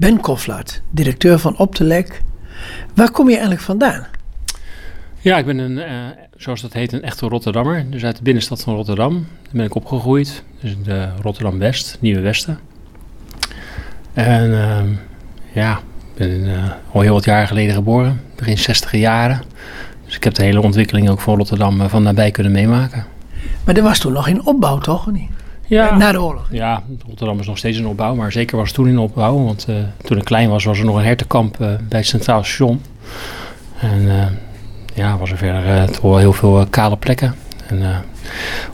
Ben Koflaert, directeur van Optelec. Waar kom je eigenlijk vandaan? Ja, ik ben een, uh, zoals dat heet, een echte Rotterdammer. Dus uit de binnenstad van Rotterdam. Daar ben ik opgegroeid. Dus in de Rotterdam-West, Nieuwe Westen. En uh, ja, ik ben uh, al heel wat jaren geleden geboren. Begin 60 jaren. Dus ik heb de hele ontwikkeling ook van Rotterdam van nabij kunnen meemaken. Maar er was toen nog in opbouw, toch? Of niet? Ja, Na de oorlog. Ja, Rotterdam is nog steeds in opbouw, maar zeker was het toen in opbouw. Want uh, toen ik klein was, was er nog een hertenkamp uh, bij het Centraal Station. En uh, ja, was er verder toch wel heel veel kale plekken. En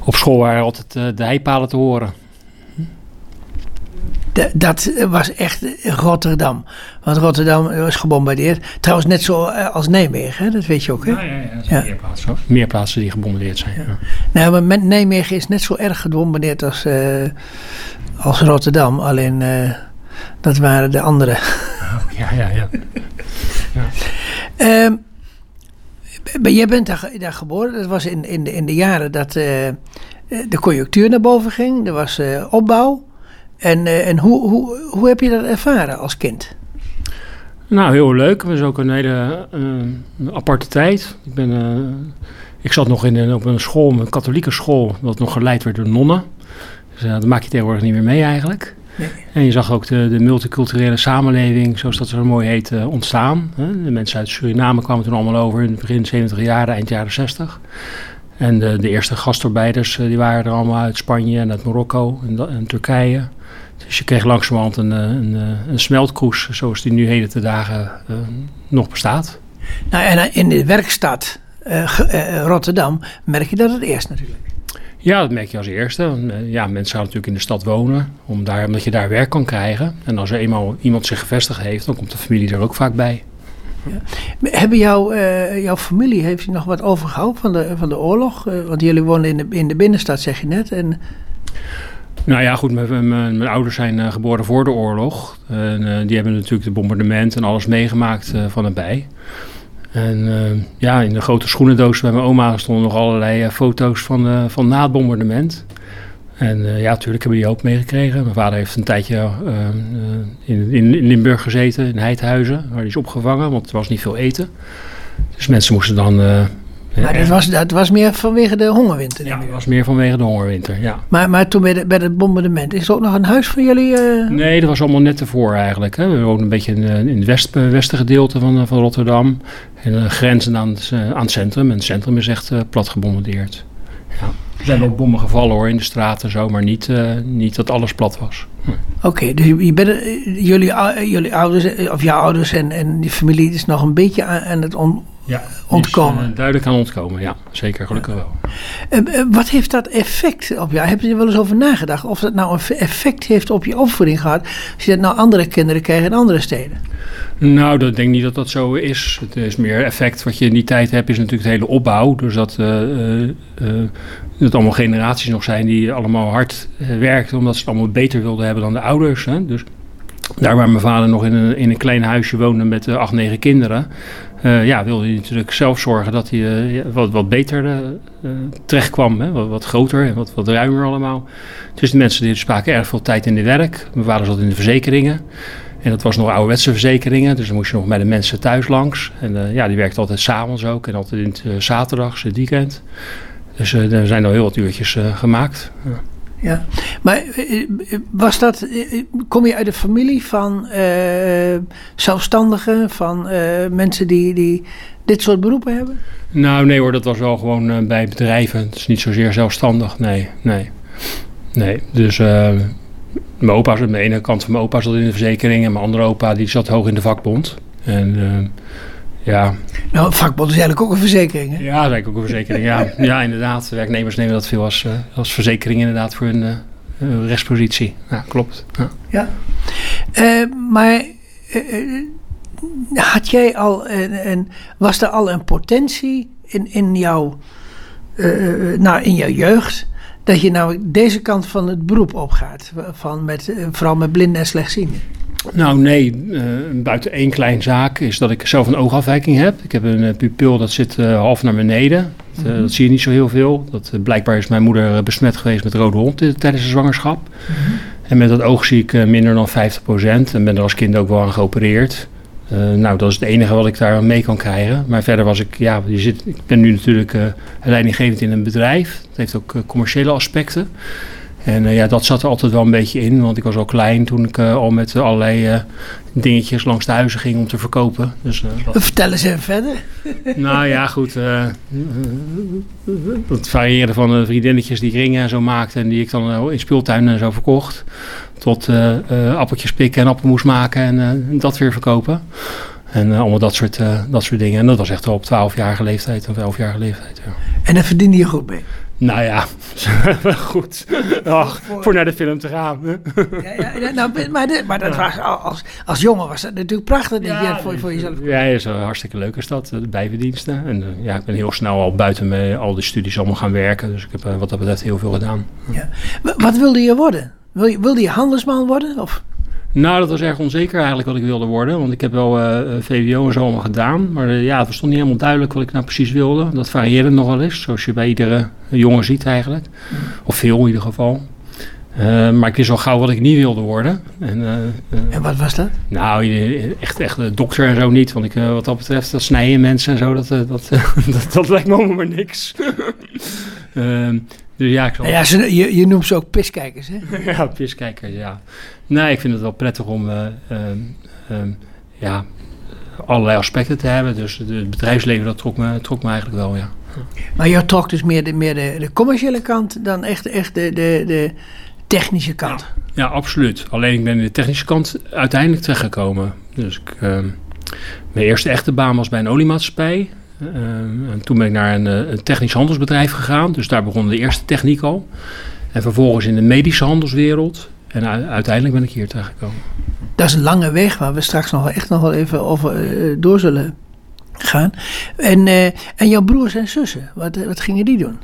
op school waren altijd de heipalen te horen. Dat was echt Rotterdam. Want Rotterdam was gebombardeerd. Trouwens, net zo als Nijmegen, hè? dat weet je ook. Hè? Ja, ja, ja, ja. Meer, plaatsen, meer plaatsen die gebombardeerd zijn. Ja. Nou, maar Nijmegen is net zo erg gebombardeerd als, uh, als Rotterdam. Alleen uh, dat waren de andere. Ja, ja, ja. ja. Um, jij bent daar, daar, geboren. Dat was in, in, de, in de jaren dat uh, de conjunctuur naar boven ging. Er was opbouw. En, en hoe, hoe, hoe heb je dat ervaren als kind? Nou, heel leuk. Het was ook een hele uh, aparte tijd. Ik, ben, uh, ik zat nog in een, op een school, een katholieke school, dat nog geleid werd door nonnen. Dus uh, dat maak je tegenwoordig niet meer mee eigenlijk. Nee. En je zag ook de, de, multiculturele samenleving, zoals dat zo mooi heet, ontstaan. De mensen uit Suriname kwamen toen allemaal over in het begin 70 jaren, eind jaren 60. En de, de eerste gastarbeiders die waren er allemaal uit Spanje en uit Marokko en, en Turkije. Dus je kreeg langzamerhand een, een, een smeltkroes, zoals die nu heden te dagen uh, nog bestaat. Nou, en in de werkstad uh, Rotterdam merk je dat het eerst natuurlijk. Ja, dat merk je als eerste. Ja, mensen gaan natuurlijk in de stad wonen, om daar, omdat je daar werk kan krijgen. En als er eenmaal iemand zich gevestigd heeft, dan komt de familie er ook vaak bij. Ja. Hebben jou, jouw familie heeft je nog wat overgehouden van de, van de oorlog? want jullie wonen in de, in de binnenstad, zeg je net. En nou ja, goed, mijn, mijn, ouders zijn uh, geboren voor de oorlog. En uh, die hebben natuurlijk de bombardement en alles meegemaakt uh, van nabij. En ja, in de grote schoenendoos bij mijn oma stonden nog allerlei foto's van, van na het bombardement. En ja, natuurlijk hebben die hoop meegekregen. Mijn vader heeft een tijdje in, in Limburg gezeten, in Heidhuizen, waar hij is opgevangen, want er was niet veel eten. Dus mensen moesten dan maar dat was, dat was meer vanwege de hongerwinter? Ja, dat was meer vanwege de hongerwinter, ja. Maar, maar toen bij, de, bij het bombardement, is er ook nog een huis van jullie? Uh... Nee, dat was allemaal net ervoor eigenlijk. Hè. We woonden een beetje in, in het west, westen gedeelte van, van Rotterdam. En grenzen aan het, aan het centrum. En het centrum is echt uh, plat gebombardeerd. Ja. Er zijn ook bommen gevallen hoor, in de straten zo, maar niet, niet dat alles plat was. Hm. Oké, okay, dus je bent, jullie, jullie ouders, of jouw ouders en, en die familie is nog een beetje aan, aan het on, ja, ontkomen. Is, uh, duidelijk aan ontkomen, ja. Zeker, gelukkig ja. wel. Uh, uh, wat heeft dat effect op jou? Heb je er wel eens over nagedacht? Of dat nou een effect heeft op je opvoeding gehad? Als je dat nou andere kinderen krijgt in andere steden? Nou, dat denk ik niet dat dat zo is. Het is meer effect wat je in die tijd hebt, is natuurlijk de hele opbouw. Dus dat, dat allemaal generaties nog zijn die allemaal hard werkten, omdat ze het allemaal beter wilden hebben dan de ouders. Hè? Dus daar waar mijn vader nog in een, in een klein huisje woonde met acht, negen kinderen, uh, ja, wilde hij natuurlijk zelf zorgen dat hij uh, wat, wat beter uh, terecht kwam. Hè? Wat, wat, groter en wat, wat ruimer allemaal. Dus de mensen die spraken erg veel tijd in de werk. Mijn vader zat in de verzekeringen. En dat was nog ouderwetse verzekeringen, dus dan moest je nog bij de mensen thuis langs. En ja, die werkte altijd s'avonds ook en altijd in het zaterdags, het weekend. Dus er zijn al heel wat uurtjes gemaakt. Ja. Ja, maar was dat, kom je uit een familie van zelfstandigen, van mensen die, die dit soort beroepen hebben? Nou nee hoor, dat was wel gewoon bij bedrijven. Het is niet zozeer zelfstandig, nee, nee. Nee, dus mijn opa, aan de ene kant van mijn opa zat in de verzekering en mijn andere opa die zat hoog in de vakbond. En ja. Nou, vakbond is eigenlijk ook een verzekering, hè? Ja, dat is eigenlijk ook een verzekering, ja. ja, inderdaad. Werknemers nemen dat veel als, uh, als verzekering inderdaad voor hun uh, rechtspositie. Ja, klopt. Ja. ja. Uh, maar had jij al, en was er al een potentie in, in, jouw, nou, in jouw jeugd... dat je nou deze kant van het beroep opgaat? Van met, vooral met blinden en slechtzienden? Nou nee, uh, buiten één klein zaak is dat ik zelf een oogafwijking heb. Ik heb een uh, pupil dat zit uh, half naar beneden. Mm -hmm. dat zie je niet zo heel veel. Dat, blijkbaar is mijn moeder besmet geweest met rode hond tijdens de zwangerschap. Mm -hmm. En met dat oog zie ik minder dan 50% en ben er als kind ook wel aan geopereerd. nou, dat is het enige wat ik daar mee kan krijgen. Maar verder was ik, ja, je zit, ik ben nu natuurlijk leidinggevend in een bedrijf. Het heeft ook commerciële aspecten. En ja, dat zat er altijd wel een beetje in, want ik was al klein toen ik al met allerlei dingetjes langs de huizen ging om te verkopen. Dus, dat... Vertel eens even verder. Nou ja, goed. het varieerde van de vriendinnetjes die ik ringen en zo maakte en die ik dan in speeltuinen en zo verkocht. Tot appeltjes pikken en appelmoes maken en dat weer verkopen. En allemaal dat soort, dat soort dingen. En dat was echt op 12-jarige leeftijd of 11-jarige leeftijd. Ja. En daar verdiende je goed mee? Nou ja, goed. Ach, voor naar de film te gaan. ja, ja, nou, maar, maar dat was, als, als jongen was dat natuurlijk prachtig dat je voor, voor jezelf Ja, is een hartstikke leuke stad, de bijverdiensten. En uh, ja, ik ben heel snel al buiten me, al die studies allemaal gaan werken. Dus ik heb uh, wat dat betreft heel veel gedaan. Ja. Wat wilde je worden? Wilde je handelsman worden? Of? Nou, dat was erg onzeker eigenlijk wat ik wilde worden. Want ik heb wel uh, eh, VWO en zo allemaal gedaan. Maar uh, ja, het was toch niet helemaal duidelijk wat ik nou precies wilde. Dat varieerde nog wel eens, zoals je bij iedere jongen ziet eigenlijk. Of veel in ieder geval. Uh, maar ik wist al gauw wat ik niet wilde worden. En, en wat was dat? Nou, echt, echt dokter en zo niet. Want ik, wat dat betreft, dat snijden mensen en zo, dat, dat, dat, dat, lijkt me maar niks. Ehm, dus ja, ik zal... ja ze, je, je noemt ze ook piskijkers, hè? ja, piskijkers, ja. Nee, ik vind het wel prettig om uh, uh, ja, allerlei aspecten te hebben. Dus het bedrijfsleven, dat trok me, trok me eigenlijk wel, ja. Maar jou trok dus meer de, meer de, de commerciële kant dan echt, echt de, de, de technische kant? Ja, ja, absoluut. Alleen ik ben in de technische kant uiteindelijk terechtgekomen. Dus ik, mijn eerste echte baan was bij een oliemaatschappij. En toen ben ik naar een, een technisch handelsbedrijf gegaan. Dus daar begon de eerste techniek al. En vervolgens in de medische handelswereld en uiteindelijk ben ik hier terechtgekomen. Dat is een lange weg waar we straks nog echt nog wel even over uh, door zullen gaan. En, uh, en jouw broers en zussen, wat, wat gingen die doen?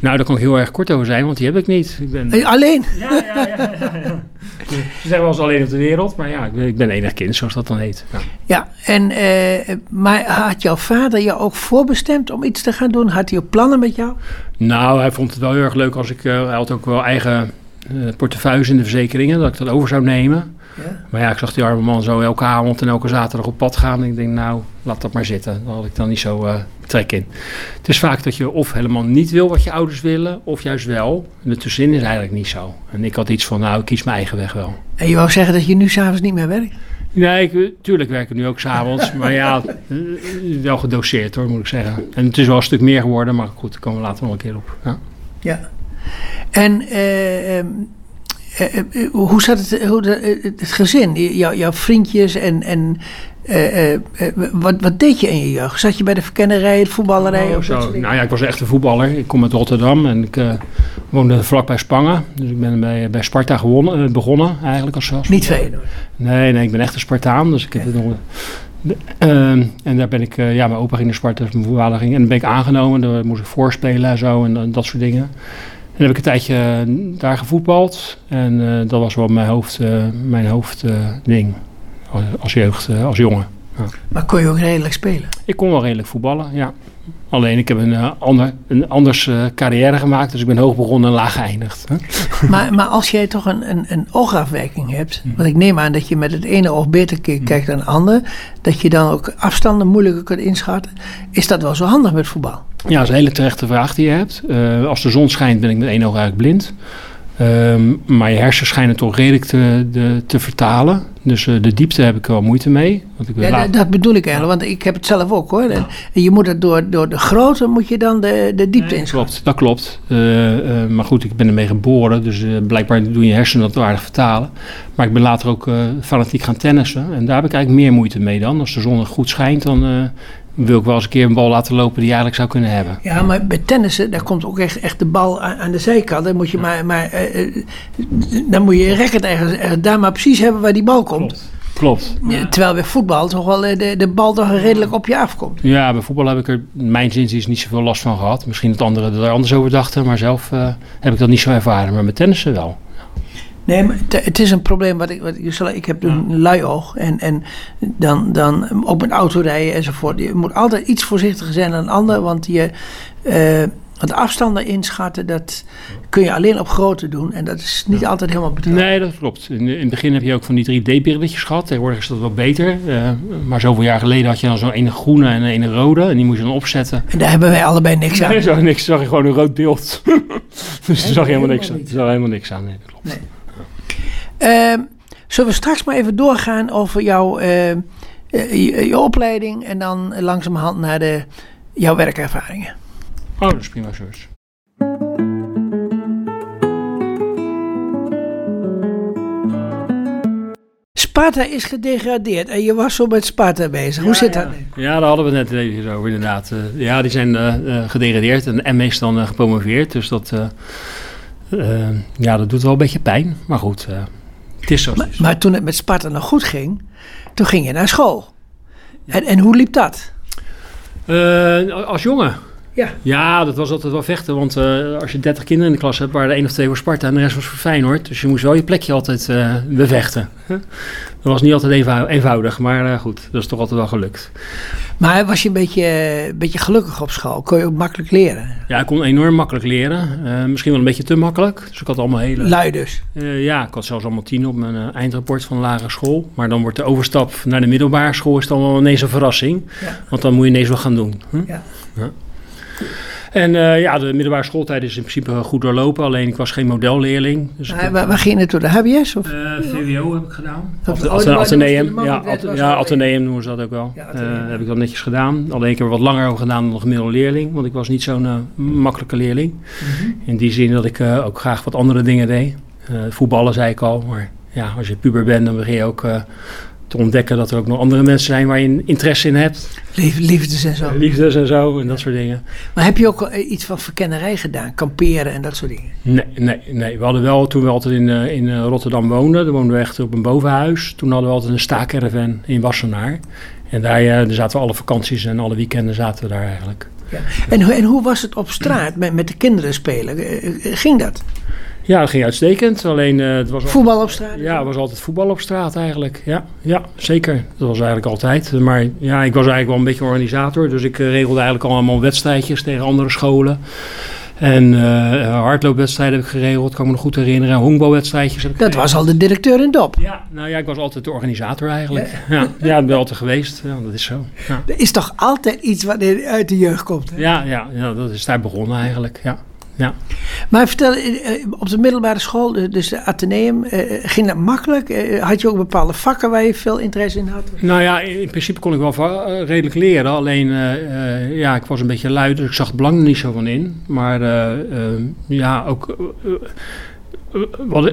Nou, daar kan ik heel erg kort over zijn, want die heb ik niet. Ik ben... Alleen? Ja, ja, ja. ja, ja. Ze zeggen wel eens alleen op de wereld, maar ja, ik ben, ik ben enig kind, zoals dat dan heet. Ja, ja en, uh, maar had jouw vader je ook voorbestemd om iets te gaan doen? Had hij ook plannen met jou? Nou, hij vond het wel heel erg leuk als ik... Uh, hij had ook wel eigen uh, portefeuilles in de verzekeringen, dat ik dat over zou nemen. Ja. Maar ja, ik zag die arme man zo elke avond en elke zaterdag op pad gaan. En ik denk, nou, laat dat maar zitten. Daar had ik dan niet zo trek in. Het is vaak dat je of helemaal niet wil wat je ouders willen, of juist wel. En tussenin is eigenlijk niet zo. En ik had iets van, nou, ik kies mijn eigen weg wel. En je wou zeggen dat je nu s'avonds niet meer werkt? Nee, ik, tuurlijk werk ik nu ook s'avonds. maar ja, eh, wel gedoseerd hoor, moet ik zeggen. En het is wel een stuk meer geworden, maar goed, daar komen we later nog een keer op. Ja. ja. En uh, hoe zat het, hoe het gezin, jou, jouw vriendjes en, en wat, wat deed je in je jeugd? Zat je bij de verkennerij, de voetballerij? Oh, zo. Nou ja, ik was echt een voetballer. Ik kom uit Rotterdam en ik woonde vlakbij Spangen. Dus ik ben bij, bij Sparta gewonnen, begonnen eigenlijk als, Niet veel. Nee, nee, ik ben echt een Spartaan. Dus ik heb het nog... Uh, en daar ben ik, uh, ja, mijn opa ging naar Sparta, dus mijn vader ging. En dan ben ik aangenomen, daar moest ik voorspelen en zo en, dat soort dingen. En heb ik een tijdje eh, daar gevoetbald. En uh, dat was wel mijn hoofd, uh, mijn hoofdding als jeugd, als jongen. Ja. Maar kon je ook redelijk spelen? Ik kon wel redelijk voetballen, ja. Alleen ik heb een, uh, ander, een anders uh, carrière gemaakt, dus ik ben hoog begonnen en laag geëindigd. Maar, maar als jij toch een, een, een oogafwijking hebt, hm. want ik neem aan dat je met het ene oog beter hm. kijkt dan het andere, dat je dan ook afstanden moeilijker kunt inschatten, is dat wel zo handig met voetbal? Ja, dat is een hele terechte vraag die je hebt. Uh, als de zon schijnt ben ik met één oog eigenlijk blind. Um, maar je hersens schijnen toch redelijk te, de, te vertalen. Dus uh, de diepte heb ik wel moeite mee. Want ik ja, laat... dat bedoel ik eigenlijk, want ik heb het zelf ook hoor. En je moet het door, door de grootte moet je dan de, de diepte nee, Klopt, dat klopt. Uh, uh, maar goed, ik ben ermee geboren, dus blijkbaar doen je hersenen dat aardig vertalen. Maar ik ben later ook fanatiek gaan tennissen. En daar heb ik eigenlijk meer moeite mee dan. Als de zon goed schijnt, dan wil ik wel eens een keer een bal laten lopen die je eigenlijk zou kunnen hebben. Ja, maar bij tennissen, daar komt ook echt, echt de bal aan, de zijkant. Dan moet je maar, maar uh, dan moet je je racket ergens, daar maar precies hebben waar die bal komt. Klopt. Ja, terwijl bij voetbal toch wel de, de bal toch redelijk op je afkomt. Ja, bij voetbal heb ik er, mijn zin is niet zoveel last van gehad. Misschien dat anderen er anders over dachten, maar zelf uh, heb ik dat niet zo ervaren. Maar met tennissen wel. Nee, maar het is een probleem wat ik. Wat ik, ik heb een lui oog. En, en dan, dan ook met autorijden enzovoort. Je moet altijd iets voorzichtiger zijn dan een ander. Want je, uh, Want afstanden inschatten, dat kun je alleen op grote doen. En dat is niet altijd helemaal betrouwbaar. Nee, dat klopt. In, in het begin heb je ook van die 3D-brilletjes gehad. Tegenwoordig is dat wel beter. Uh, maar zoveel jaar geleden had je dan zo'n ene groene en een ene rode. En die moest je dan opzetten. En daar hebben wij allebei niks aan. Nee, zag niks. zag je gewoon een rood beeld. dus daar zag je helemaal niks aan. Er zag helemaal niks aan. Nee, dat klopt. Nee. Uh, zullen we straks maar even doorgaan over jouw uh, je, je, opleiding. En dan langzamerhand naar de, jouw werkervaringen. Oh, dat is prima, George. Sparta is gedegradeerd en je was zo met Sparta bezig. Hoe zit dat nu? Ja, daar hadden we het net even over inderdaad. Uh, ja, die zijn uh, gedegradeerd en is dan gepromoveerd. Dus dat, ja, dat doet wel een beetje pijn. Maar goed, het is zo. Maar, maar, toen het met Sparta nog goed ging, toen ging je naar school. En, en hoe liep dat? als jongen. Ja. ja, dat was altijd wel vechten. Want uh, als je 30 kinderen in de klas hebt, waren er één of twee voor Sparta en de rest was voor Feyenoord. Dus je moest wel je plekje altijd uh, bevechten. Dat was niet altijd eenvoudig, maar uh, goed, dat is toch altijd wel gelukt. Maar was je een beetje, een beetje gelukkig op school? Kon je ook makkelijk leren? Ja, ik kon enorm makkelijk leren. misschien wel een beetje te makkelijk. Dus ik had allemaal hele... Lui dus? ja, ik had zelfs allemaal tien op mijn eindrapport van de lagere school. Maar dan wordt de overstap naar de middelbare school is dan wel ineens een verrassing. Ja. Want dan moet je ineens wel gaan doen. Hm? Ja. ja. En uh, ja, de middelbare schooltijd is in principe goed doorlopen. Alleen ik was geen modelleerling. Dus waar, waar, waar ging je naartoe? De HBS? Of? Uh, VWO heb ik gedaan. Of, Atheneum. Ja, ja Atheneum noemen ze dat ook wel. Ja, uh, heb ik dat netjes gedaan. Alleen ik heb er wat langer over gedaan dan een gemiddelde leerling. Want ik was niet zo'n makkelijke leerling. -hmm. In die zin dat ik ook graag wat andere dingen deed. voetballen zei ik al. Maar ja, als je puber bent, dan begin je ook te ontdekken dat er ook nog andere mensen zijn waar je interesse in hebt. liefdes en zo. Liefdes en zo en dat soort dingen. Maar heb je ook iets van verkennerij gedaan? Kamperen en dat soort dingen? Nee, nee, nee. We hadden wel, toen we altijd in, uh, in Rotterdam woonden, dan woonden we echt op een bovenhuis. Toen hadden we altijd een staakerven in Wassenaar. En daar, daar zaten we alle vakanties en alle weekenden zaten we daar eigenlijk. Ja. En, en hoe was het op straat met, met de kinderen spelen? Ging dat? Ja, dat ging uitstekend. Alleen, uh, het was voetbal op straat? Ja, het was altijd voetbal op straat eigenlijk. Ja, ja, zeker. Dat was eigenlijk altijd. Maar ja, ik was eigenlijk wel een beetje organisator. Dus ik uh, regelde eigenlijk allemaal wedstrijdjes tegen andere scholen. En uh, hardloopwedstrijden heb ik geregeld, kan ik me nog goed herinneren. Honkbalwedstrijdjes heb ik Dat was al de directeur in Dop? Ja, nou ja, ik was altijd de organisator eigenlijk. Ja, ja, ja ik ben altijd geweest. Ja, dat is zo. Ja. Er is toch altijd iets wat uit de jeugd komt? Hè? Ja, ja, ja, dat is daar begonnen eigenlijk, ja. Ja. Maar vertel, eh, op de middelbare school, dus de Atheneum, eh, ging dat makkelijk? Had je ook bepaalde vakken waar je veel interesse in had? Nou ja, in principe kon ik wel redelijk leren. Alleen, ja, ik was een beetje lui, dus ik zag het belang er niet zo van in. Maar ja, ook...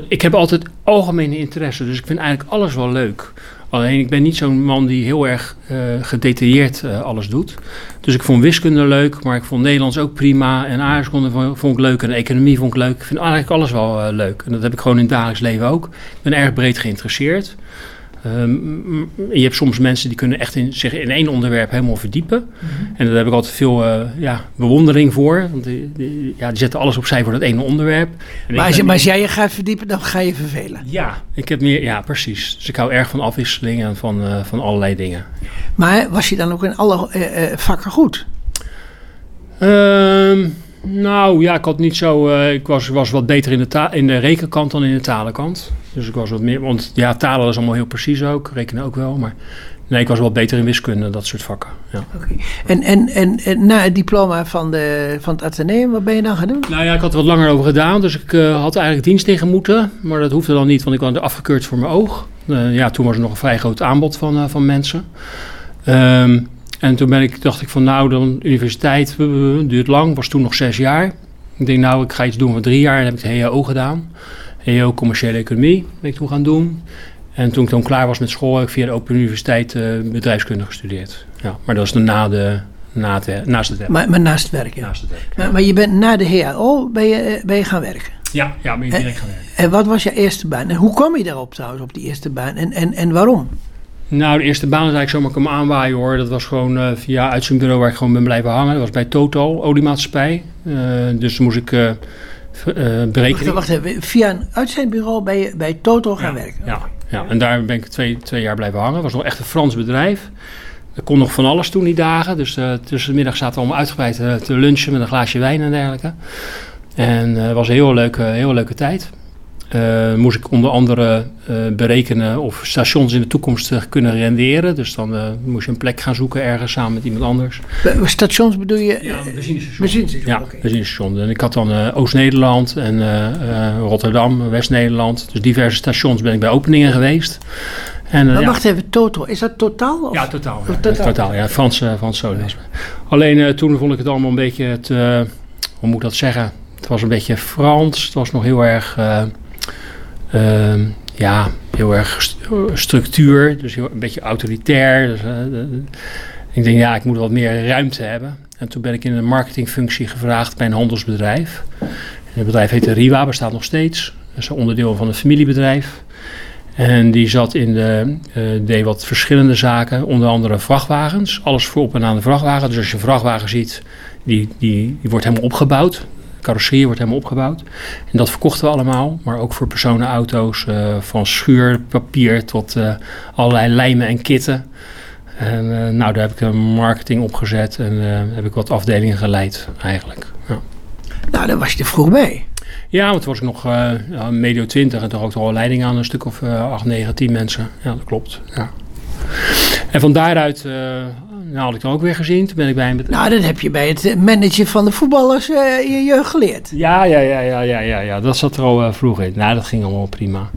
ik heb altijd algemene interesse, dus ik vind eigenlijk alles wel leuk. Alleen ik ben niet zo'n man die heel erg uh, gedetailleerd uh, alles doet. Dus ik vond wiskunde leuk, maar ik vond Nederlands ook prima. En aardrijkskunde vond ik leuk en economie vond ik leuk. Ik vind eigenlijk alles wel uh, leuk. En dat heb ik gewoon in het dagelijks leven ook. Ik ben erg breed geïnteresseerd. Um, je hebt soms mensen die kunnen echt in, zich in één onderwerp helemaal verdiepen. Mm -hmm. En daar heb ik altijd veel uh, ja, bewondering voor. Want die, die, ja, die zetten alles opzij voor dat ene onderwerp. En maar, als, je, maar als jij je gaat verdiepen, dan ga je vervelen. Ja, ik heb meer, ja, precies. Dus ik hou erg van afwisseling en van, uh, van allerlei dingen. Maar was je dan ook in alle uh, vakken goed? Um, nou ja, ik had niet zo. Uh, ik was, was wat beter in de, ta in de rekenkant dan in de talenkant. Dus ik was wat meer. Want ja, talen is allemaal heel precies ook. Rekenen ook wel. Maar nee, ik was wel beter in wiskunde, dat soort vakken. Ja. Okay. En, en, en, en, na het diploma van, de, van het Atheneum, wat ben je dan gaan doen? Nou ja, ik had er wat langer over gedaan. Dus ik uh, had eigenlijk dienst tegen moeten. Maar dat hoefde dan niet, want ik had afgekeurd voor mijn oog. Uh, ja, toen was er nog een vrij groot aanbod van, van mensen. Um, en toen ben ik, dacht ik van nou, dan universiteit duurt lang, was toen nog zes jaar. Ik denk nou, ik ga iets doen voor drie jaar en heb ik de HEO gedaan. HEO Commerciële Economie ben ik toen gaan doen. En toen ik dan klaar was met school, heb ik via de Open Universiteit uh, bedrijfskunde gestudeerd. Ja, maar dat is dan na de, na het, naast het werk. Maar, maar naast het werk, ja. Naast het werk, maar, maar, je bent na de HAO ben je, ben je gaan werken? Ja, ja ben je direct gaan werken. En wat was je eerste baan? En hoe kwam je daarop trouwens, op die eerste baan? En, en, en waarom? Nou, de eerste baan is eigenlijk zomaar komen aanwaaien hoor. Dat was gewoon uh, via uitzendbureau waar ik gewoon ben blijven hangen. Dat was bij Total, oliemaatschappij. Uh, dus moest ik uh, berekenen. Wacht, wacht even, via een uitzendbureau ben je bij Total gaan ja, werken? Ja, ja, en daar ben ik twee, twee jaar blijven hangen. Het was nog echt een Frans bedrijf. Er kon nog van alles toen die dagen. Dus tussen de middag zaten we allemaal uitgebreid te lunchen met een glaasje wijn en dergelijke. En het was een heel leuke, heel leuke tijd. Moest ik onder andere berekenen of stations in de toekomst kunnen renderen. Dus dan moest je een plek gaan zoeken ergens samen met iemand anders. Stations bedoel je? Ja, benzinestation. benzinestation. Ja, okay. benzinestation. En ik had dan Oost-Nederland en Rotterdam, West-Nederland. Dus diverse stations ben ik bij openingen geweest. En, maar ja. wacht even, Toto, is dat totaal? Of? Ja, totaal. Ja, totaal. totaal, ja, Frans, uh, Frans socialisme. Alleen uh, toen vond ik het allemaal een beetje, het, uh, hoe moet ik dat zeggen? Het was een beetje Frans, het was nog heel erg, ja, heel erg structuur, dus heel, een beetje autoritair. Dus, ik denk, ja, ik moet wat meer ruimte hebben. En toen ben ik in een marketingfunctie gevraagd bij een handelsbedrijf. Het bedrijf heette Riwa, bestaat nog steeds. Dat is een onderdeel van een familiebedrijf. En die zat in de, uh, deed wat verschillende zaken, onder andere vrachtwagens. Alles voor op en aan de vrachtwagen. Dus als je een vrachtwagen ziet, die, die wordt helemaal opgebouwd. Carrosserie wordt helemaal opgebouwd. En dat verkochten we allemaal. Maar ook voor personenauto's, uh, van schuurpapier tot uh, allerlei lijmen en kitten. En nou, daar heb ik een marketing opgezet en heb ik wat afdelingen geleid eigenlijk. Ja. Nou, daar was je er vroeg bij. Ja, want toen was ik nog uh, medio 20 en toen ik al leiding aan een stuk of uh, 8, 9, 10 mensen. Ja, dat klopt. Ja. En van daaruit nou, had ik dan ook weer gezien. Toen ben ik bij een Nou, dat heb je bij het managen van de voetballers uh, in je jeugd geleerd. Ja, ja, ja, ja, ja, ja, ja. dat zat er al vroeg in. Nou, dat ging allemaal prima.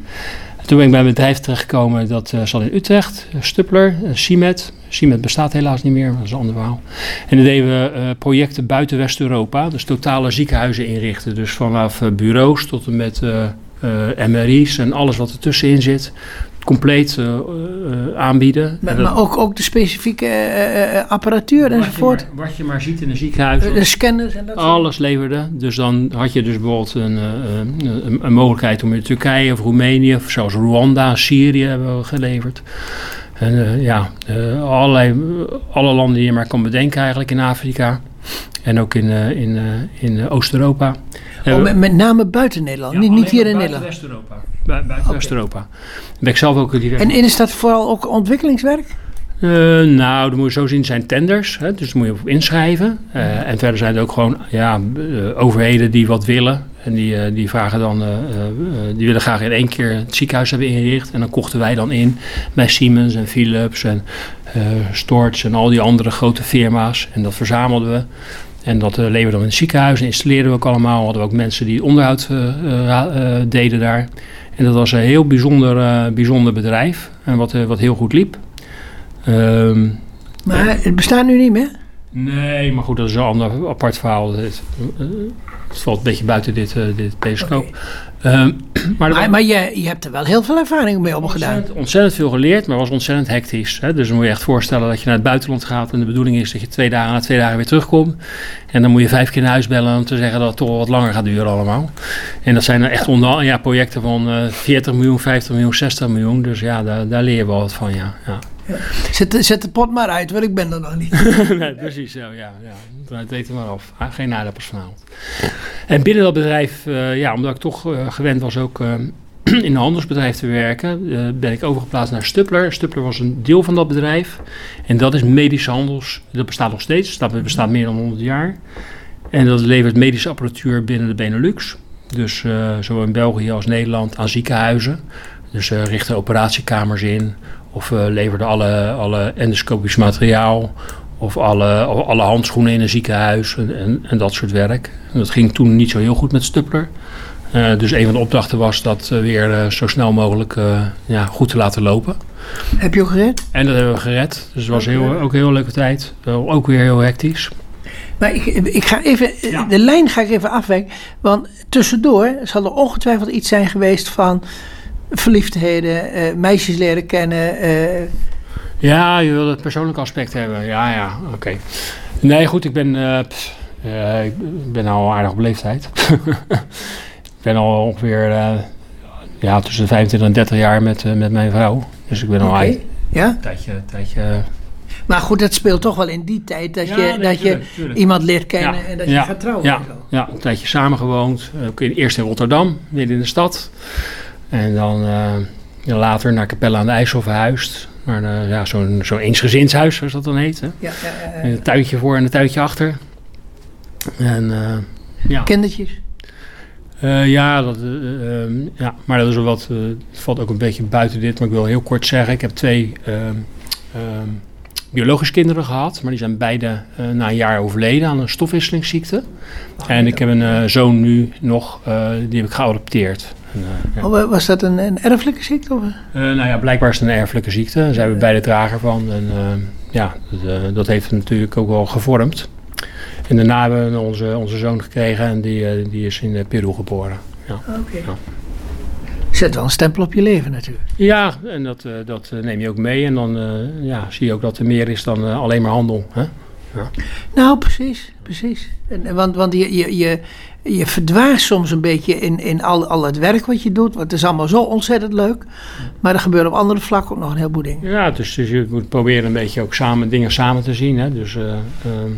Toen ben ik bij een bedrijf terechtgekomen dat uh, zat in Utrecht, Stupler, Simet. Simet bestaat helaas niet meer, dat is een ander verhaal. En dan deden we uh, projecten buiten West-Europa, dus totale ziekenhuizen inrichten. Dus vanaf uh, bureaus tot en met MRI's en alles wat ertussenin zit compleet uh, uh, aanbieden. Maar, maar, ook, ook de specifieke uh, apparatuur enzovoort? Je maar, wat je maar ziet in een ziekenhuis. De scanners en dat Alles leverde. Dus dan had je dus bijvoorbeeld een, een, een, mogelijkheid om in Turkije of Roemenië, of zelfs Rwanda, Syrië hebben we geleverd. En ja, allerlei, alle landen die je maar kan bedenken eigenlijk in Afrika. En ook in, in, in Oost-Europa. Oh, met, met, name buiten Nederland, ja, niet, niet hier in Nederland? West-Europa buiten okay. West-Europa. Ben ik zelf ook direct. En is dat vooral ook ontwikkelingswerk? Uh, nou, dan moet je zo zien, zijn tenders. Hè, dus daar moet je op inschrijven. Uh, en verder zijn er ook gewoon ja, uh, overheden die wat willen. En die, die vragen dan, die willen graag in één keer het ziekenhuis hebben ingericht. En dan kochten wij dan in bij Siemens en Philips en Storch en al die andere grote firma's. En dat verzamelden we. En dat leverden we dan in het ziekenhuis en installeerden we ook allemaal. Hadden we ook mensen die onderhoud deden daar. En dat was een heel bijzonder, uh, bijzonder bedrijf. En wat, uh, wat heel goed liep. Um, maar het bestaat nu niet meer? Nee, maar goed, dat is een ander apart verhaal. Het, uh, het valt een beetje buiten dit, dit pescoop. Okay. Um, maar maar, maar je, je hebt er wel heel veel ervaring mee opgedaan. Ontzettend, ontzettend veel geleerd, maar was ontzettend hectisch. Hè? Dus dan moet je echt voorstellen dat je naar het buitenland gaat en de bedoeling is dat je twee dagen na twee dagen weer terugkomt. En dan moet je vijf keer naar huis bellen om te zeggen dat het toch wat langer gaat duren allemaal. En dat zijn echt onder, ja, projecten van uh, 40 miljoen, 50 miljoen, 60 miljoen. Dus ja, daar, daar leer je wel wat van, ja. ja. Zet, de pot maar uit, want ik ben er nog niet. nee, precies zo, ja. ja. Het eten maar af. Ah, geen aardappels vanavond. En binnen dat bedrijf, uh, ja, omdat ik toch uh, gewend was ook uh, in een handelsbedrijf te werken, ben ik overgeplaatst naar Stupler. Stupler was een deel van dat bedrijf. En dat is medische handels. Dat bestaat nog steeds. Dat bestaat meer dan 100 jaar. En dat levert medische apparatuur binnen de Benelux. Dus zowel in België als Nederland aan ziekenhuizen. Dus richten operatiekamers in of uh, leverde alle, alle endoscopisch materiaal. Of alle, alle handschoenen in een ziekenhuis en, en, en, dat soort werk. En dat ging toen niet zo heel goed met Stupler. Uh, dus een van de opdrachten was dat uh, weer uh, zo snel mogelijk ja, goed te laten lopen. Heb je ook gered? En dat hebben we gered. Dus het was heel, ook een heel leuke tijd. ook weer heel hectisch. Maar ik, ik ga even, ja. de lijn ga ik even afwijken. Want tussendoor zal er ongetwijfeld iets zijn geweest van verliefdheden, uh, meisjes leren kennen. Uh. Ja, je wil het persoonlijke aspect hebben. Ja, ja, oké. Nee, goed, ik ben, uh, pff, ik ben al aardig op leeftijd. ik ben al ongeveer ja, tussen de 25 en 30 jaar met, met mijn vrouw. Dus ik ben al okay. ja? een tijdje, tijdje maar goed, dat speelt toch wel in die tijd dat ja, je, nee, dat tuurlijk, je tuurlijk. iemand leert kennen ja, en dat je gaat trouwen. Ja, ja, een tijdje samengewoond. Eerst in Rotterdam, midden in de stad. En dan uh, later naar Capelle aan de IJssel verhuisd. Maar uh, ja, zo'n zo'n eensgezinshuis, zoals dat dan heet. Hè? Ja, ja, ja, Een tuintje voor en een tuintje achter. En, uh, ja. Kindertjes? Uh, ja, dat, ehm, ja, maar dat is wel wat. valt ook een beetje buiten dit, maar ik wil heel kort zeggen: ik heb twee ehm, ehm, biologische kinderen gehad, maar die zijn beide na een jaar overleden aan een stofwisselingsziekte. Oh, en ik heb een zoon nu nog, die heb ik geadopteerd. En, ja. oh, was dat een, een erfelijke ziekte? Of? nou ja, blijkbaar is het een erfelijke ziekte. Daar zijn we beide drager van. En ja, dat, dat heeft natuurlijk ook wel gevormd. En daarna hebben we onze, onze zoon gekregen en die, eh, die is in eh, Peru geboren. Ja. Oké. Ja. Zet wel een stempel op je leven natuurlijk. Ja, en dat, uh, dat neem je ook mee. En dan uh, ja, zie je ook dat er meer is dan uh, alleen maar handel. Hè? Ja. Nou, precies. precies. En, want want je, je, je, je verdwaast soms een beetje in, in al, al het werk wat je doet. Want het is allemaal zo ontzettend leuk. Maar er gebeuren op andere vlakken ook nog een heleboel dingen. Ja, dus, dus je moet proberen een beetje ook samen dingen samen te zien. Hè? Dus... Ehm,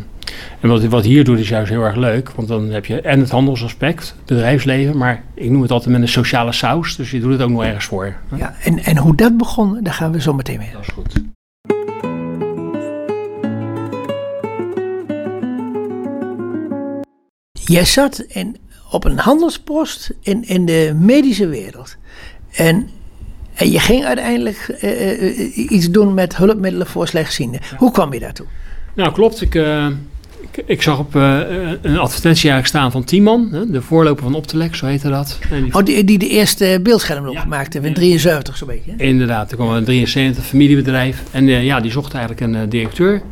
en wat, wat hier doet is juist heel erg leuk, want dan heb je en het handelsaspect, het bedrijfsleven, maar ik noem het altijd met een sociale saus, dus je doet het ook nog ergens voor. Ja, en, en hoe dat begon, daar gaan we zo meteen mee. Dat is goed. Jij zat in, op een handelspost in, in de medische wereld. En, en je ging uiteindelijk uh, iets doen met hulpmiddelen voor slechtzienden. Hoe kwam je daartoe? Nou, klopt. Ik, uh, ik, ik, zag op uh, een advertentie eigenlijk staan van Tiemann, de voorloper van Optelec, zo heette dat. Die oh, die, die de eerste beeldscherm ja. gemaakt heeft in 73 zo'n beetje. Inderdaad, er kwam een 73 familiebedrijf. En ja, die zocht eigenlijk een directeur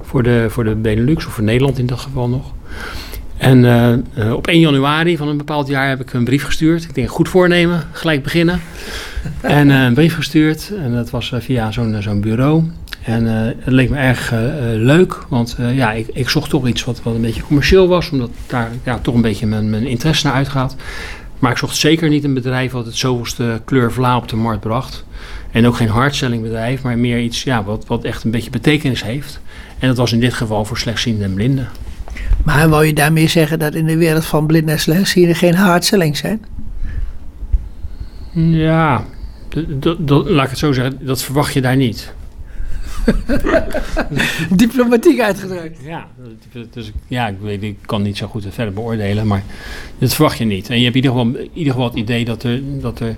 voor de, voor de Benelux, of voor Nederland in dat geval nog. En op 1 januari van een bepaald jaar heb ik een brief gestuurd. Ik denk, goed voornemen, gelijk beginnen. en een brief gestuurd. En dat was via zo'n zo'n bureau. En uh, het leek me erg leuk, want ja, ik, ik, zocht toch iets wat, wat een beetje commercieel was, omdat daar ja, toch een beetje mijn, mijn interesse naar uitgaat. Maar ik zocht zeker niet een bedrijf wat het zoveelste kleur vla op de markt bracht. En ook geen hardselling bedrijf, maar meer iets ja, wat, wat echt een beetje betekenis heeft. En dat was in dit geval voor slechtzienden en blinden. Maar wou je daarmee zeggen dat in de wereld van blinden en slechtzienden geen hardselling zijn? Ja, laat ik het zo zeggen, dat verwacht je daar niet. Diplomatiek uitgedrukt. Ja, dus, ja ik, weet, ik kan niet zo goed verder beoordelen, maar dat verwacht je niet. En je hebt in ieder geval, in ieder geval het idee dat er, dat er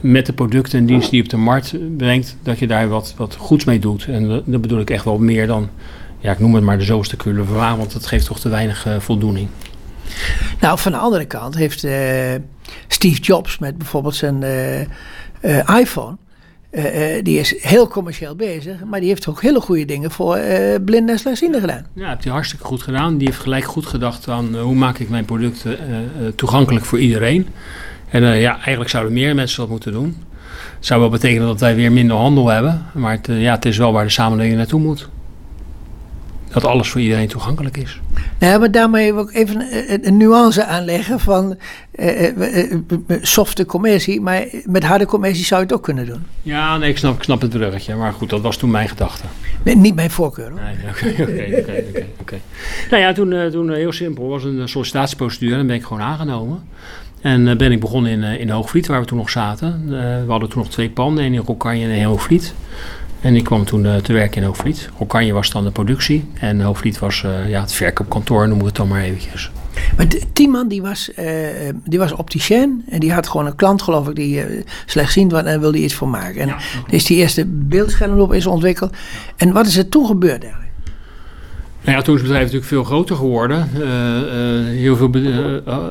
met de producten en diensten die je op de markt brengt, dat je daar wat, wat goeds mee doet. En dat bedoel ik echt wel meer dan, ja, ik noem het maar de zoveelste kulle want dat geeft toch te weinig uh, voldoening. Nou, van de andere kant heeft uh, Steve Jobs met bijvoorbeeld zijn uh, iPhone die is heel commercieel bezig, maar die heeft ook hele goede dingen voor blinden en slechtzienden gedaan. Ja, heeft hij hartstikke goed gedaan. Die heeft gelijk goed gedacht aan hoe maak ik mijn producten toegankelijk voor iedereen. En ja, eigenlijk zouden meer mensen dat moeten doen. Het zou wel betekenen dat wij weer minder handel hebben, maar het, ja, het is wel waar de samenleving naartoe moet dat alles voor iedereen toegankelijk is. Nou, maar daarmee wil ik even een, nuance aanleggen van uh, uh, softe commercie, maar met harde commercie zou je het ook kunnen doen. Ja, nee, ik snap, ik snap het bruggetje, maar goed, dat was toen mijn gedachte. Nee, niet mijn voorkeur hoor. Oké, oké, oké. Nou ja, toen, toen heel simpel, was een sollicitatieprocedure en ben ik gewoon aangenomen. En ben ik begonnen in, in Hoogvliet, waar we toen nog zaten. we hadden toen nog twee panden, één in Rokkanje en één in Hoogvliet. En ik kwam toen uh, te werken in Hoofdvliet. Oranje was dan de productie en Hoofdvliet was uh, ja, het verkoopkantoor, noemen we het dan maar eventjes. Maar Tiemann die was, uh, die was opticien en die had gewoon een klant geloof ik die slechtziend was en wilde iets voor maken. En ja, is die eerste beeldscherm is ontwikkeld. Ja. En wat is er toen gebeurd eigenlijk? Nou ja, toen is het bedrijf natuurlijk veel groter geworden. heel veel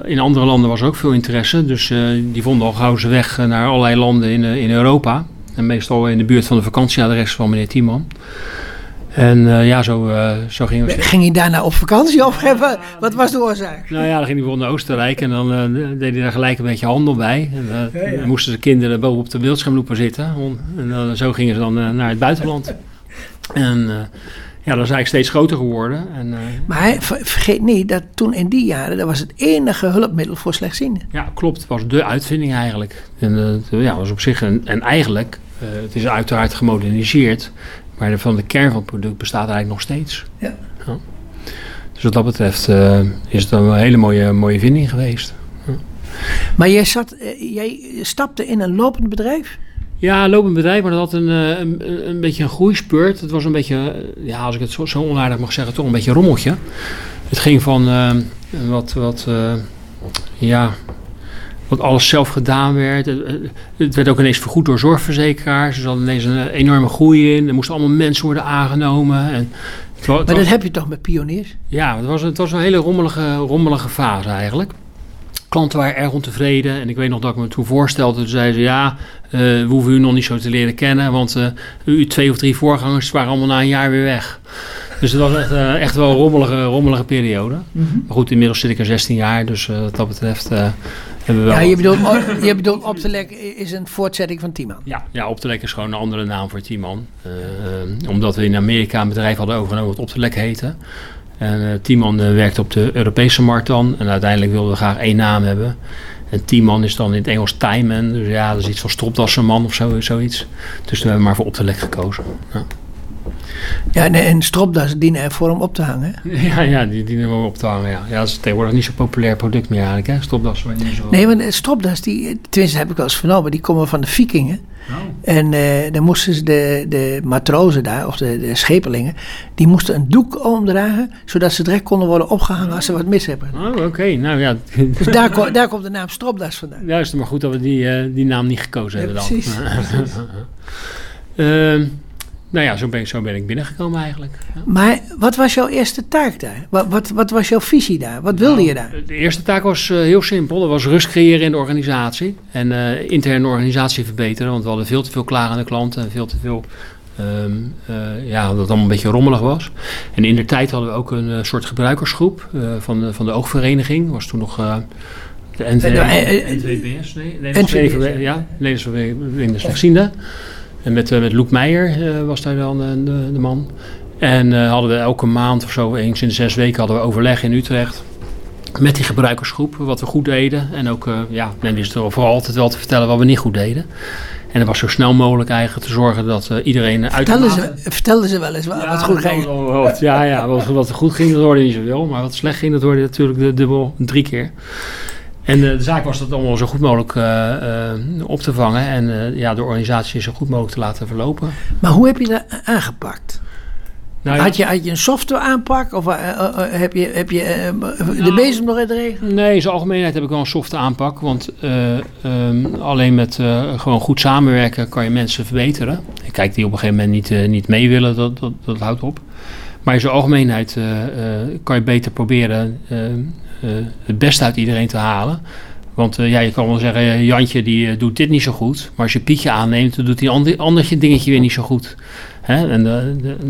in andere landen was ook veel interesse. Dus die vonden al gauw zijn weg naar allerlei landen in, in Europa. En meestal in de buurt van de vakantieadres van meneer Tiemann. En uh, ja, zo, uh, zo ging het. Ging hij daarna op vakantie of even, wat was de oorzaak? Nou ja, dan ging hij bijvoorbeeld naar Oostenrijk en dan uh, deed hij daar gelijk een beetje handel bij. En ja, ja. dan moesten de kinderen boven op de beeldscherm lopen zitten. En dan, zo gingen ze dan naar het buitenland. En ja, dat is eigenlijk steeds groter geworden. En, maar vergeet niet dat toen in die jaren, dat was het enige hulpmiddel voor slechtzienden. Ja, klopt. Het was de uitvinding eigenlijk. En ja, was op zich, een, en eigenlijk uh, het is uiteraard gemoderniseerd, maar van de kern van het product bestaat eigenlijk nog steeds. Ja. ja. Dus wat dat betreft is het een hele mooie, mooie vinding geweest. Ja. Maar jij, zat, jij stapte in een lopend bedrijf? Ja, lopend bedrijf, maar dat had een, eh, een, een beetje een groeispurt. Het was een beetje, eh, ja, als ik het zo, zo onaardig mag zeggen, toch een beetje een rommeltje. Het ging van uh, wat, wat uh, ja, wat alles zelf gedaan werd. Het werd ook ineens vergoed door zorgverzekeraars. Dus er zat ineens een enorme groei in. Er moesten allemaal mensen worden aangenomen. En was, maar dat heb je toch met pioniers? Ja, het was, het was een hele rommelige, rommelige fase eigenlijk klanten waren erg ontevreden. En ik weet nog dat ik me toen voorstelde. Toen zeiden ze, ja, uh, we hoeven u nog niet zo te leren kennen. Want uh, uw twee of drie voorgangers waren allemaal na een jaar weer weg. Dus het was echt, uh, echt wel een rommelige, rommelige periode. Mm -hmm. Maar goed, inmiddels zit ik er 16 jaar. Dus wat dat betreft hebben we wel... Ja, je bedoelt, je bedoelt Optelek is een voortzetting van Tiemann? Ja, ja Optelek is gewoon een andere naam voor Tiemann. omdat we in Amerika een bedrijf hadden overgenomen wat Optelek heette. En uh, Timon uh, werkt op de Europese markt dan. En uiteindelijk wilden we graag één naam hebben. En Timon is dan in het Engels Timon. Dus ja, dat is iets van stropdassenman of zo, zoiets. Dus we hebben maar voor op de lek gekozen. Ja. Ja, en, en stropdassen dienen ervoor om op te hangen. Ja, ja die dienen om op te hangen. Ja. ja, dat is tegenwoordig niet zo'n populair product meer eigenlijk, hè? Stropdassen. Zo... Nee, want stropdas, die, tenminste heb ik wel eens vernomen, die komen van de vikingen. Oh. En uh, dan moesten ze de, de matrozen daar, of de, de schepelingen, die moesten een doek omdragen, zodat ze direct konden worden opgehangen als ze wat mis hebben. Oh, oké. Nou ja. Dus daar, daar komt de naam stropdas vandaan. Juist, maar goed dat we die, uh, die naam niet gekozen ja, hebben dan. Precies. uh, nou ja, zo ben, ik, zo ben ik binnengekomen eigenlijk. Ja. Maar wat was jouw eerste taak daar? Wat, wat, wat was jouw visie daar? Wat wilde nou, je daar? De eerste taak was uh, heel simpel. Dat was rust creëren in de organisatie. En uh, interne organisatie verbeteren. Want we hadden veel te veel klagende klanten. En veel te veel... Um, uh, ja, dat het allemaal een beetje rommelig was. En in de tijd hadden we ook een soort gebruikersgroep van, de, van de oogvereniging. was toen nog... de NV, NVBS, nee, Nederlandse ja, Nederlandse Vereniging Slechtzienden. En met, uh, met Loek Meijer uh, was daar dan uh, de, de, man. En hadden we elke maand of zo, eens in de zes weken, hadden we overleg in Utrecht. Met die gebruikersgroep, wat we goed deden. En ook, ja, men wist er vooral altijd wel te vertellen wat we niet goed deden. En het was zo snel mogelijk eigenlijk te zorgen dat uh, iedereen uit vertelden ze, vertelden ze wel eens wat, ja, wat goed ging? Wat, ja, ja wat, wat goed ging, dat hoorde je niet zoveel. Maar wat slecht ging, dat hoorde je natuurlijk dubbel drie keer. En uh, de zaak was dat allemaal zo goed mogelijk uh, uh, op te vangen en ja, de organisatie zo goed mogelijk te laten verlopen. Maar hoe heb je dat aangepakt? Nou, had, je, had je een software aanpak of heb je, heb je de nou, bezem nog in de regelen? Nee, in zijn algemeenheid heb ik wel een software aanpak. Want um, alleen met gewoon goed samenwerken kan je mensen verbeteren. Kijk, die op een gegeven moment niet, niet mee willen, dat, dat, dat houdt op. Maar in zijn algemeenheid kan je beter proberen eh, het beste uit iedereen te halen. Want uh, ja, je kan wel zeggen, eh, Jantje die doet dit niet zo goed. Maar als je Pietje aanneemt, dan doet hij een ander, dingetje weer niet zo goed. Hè? En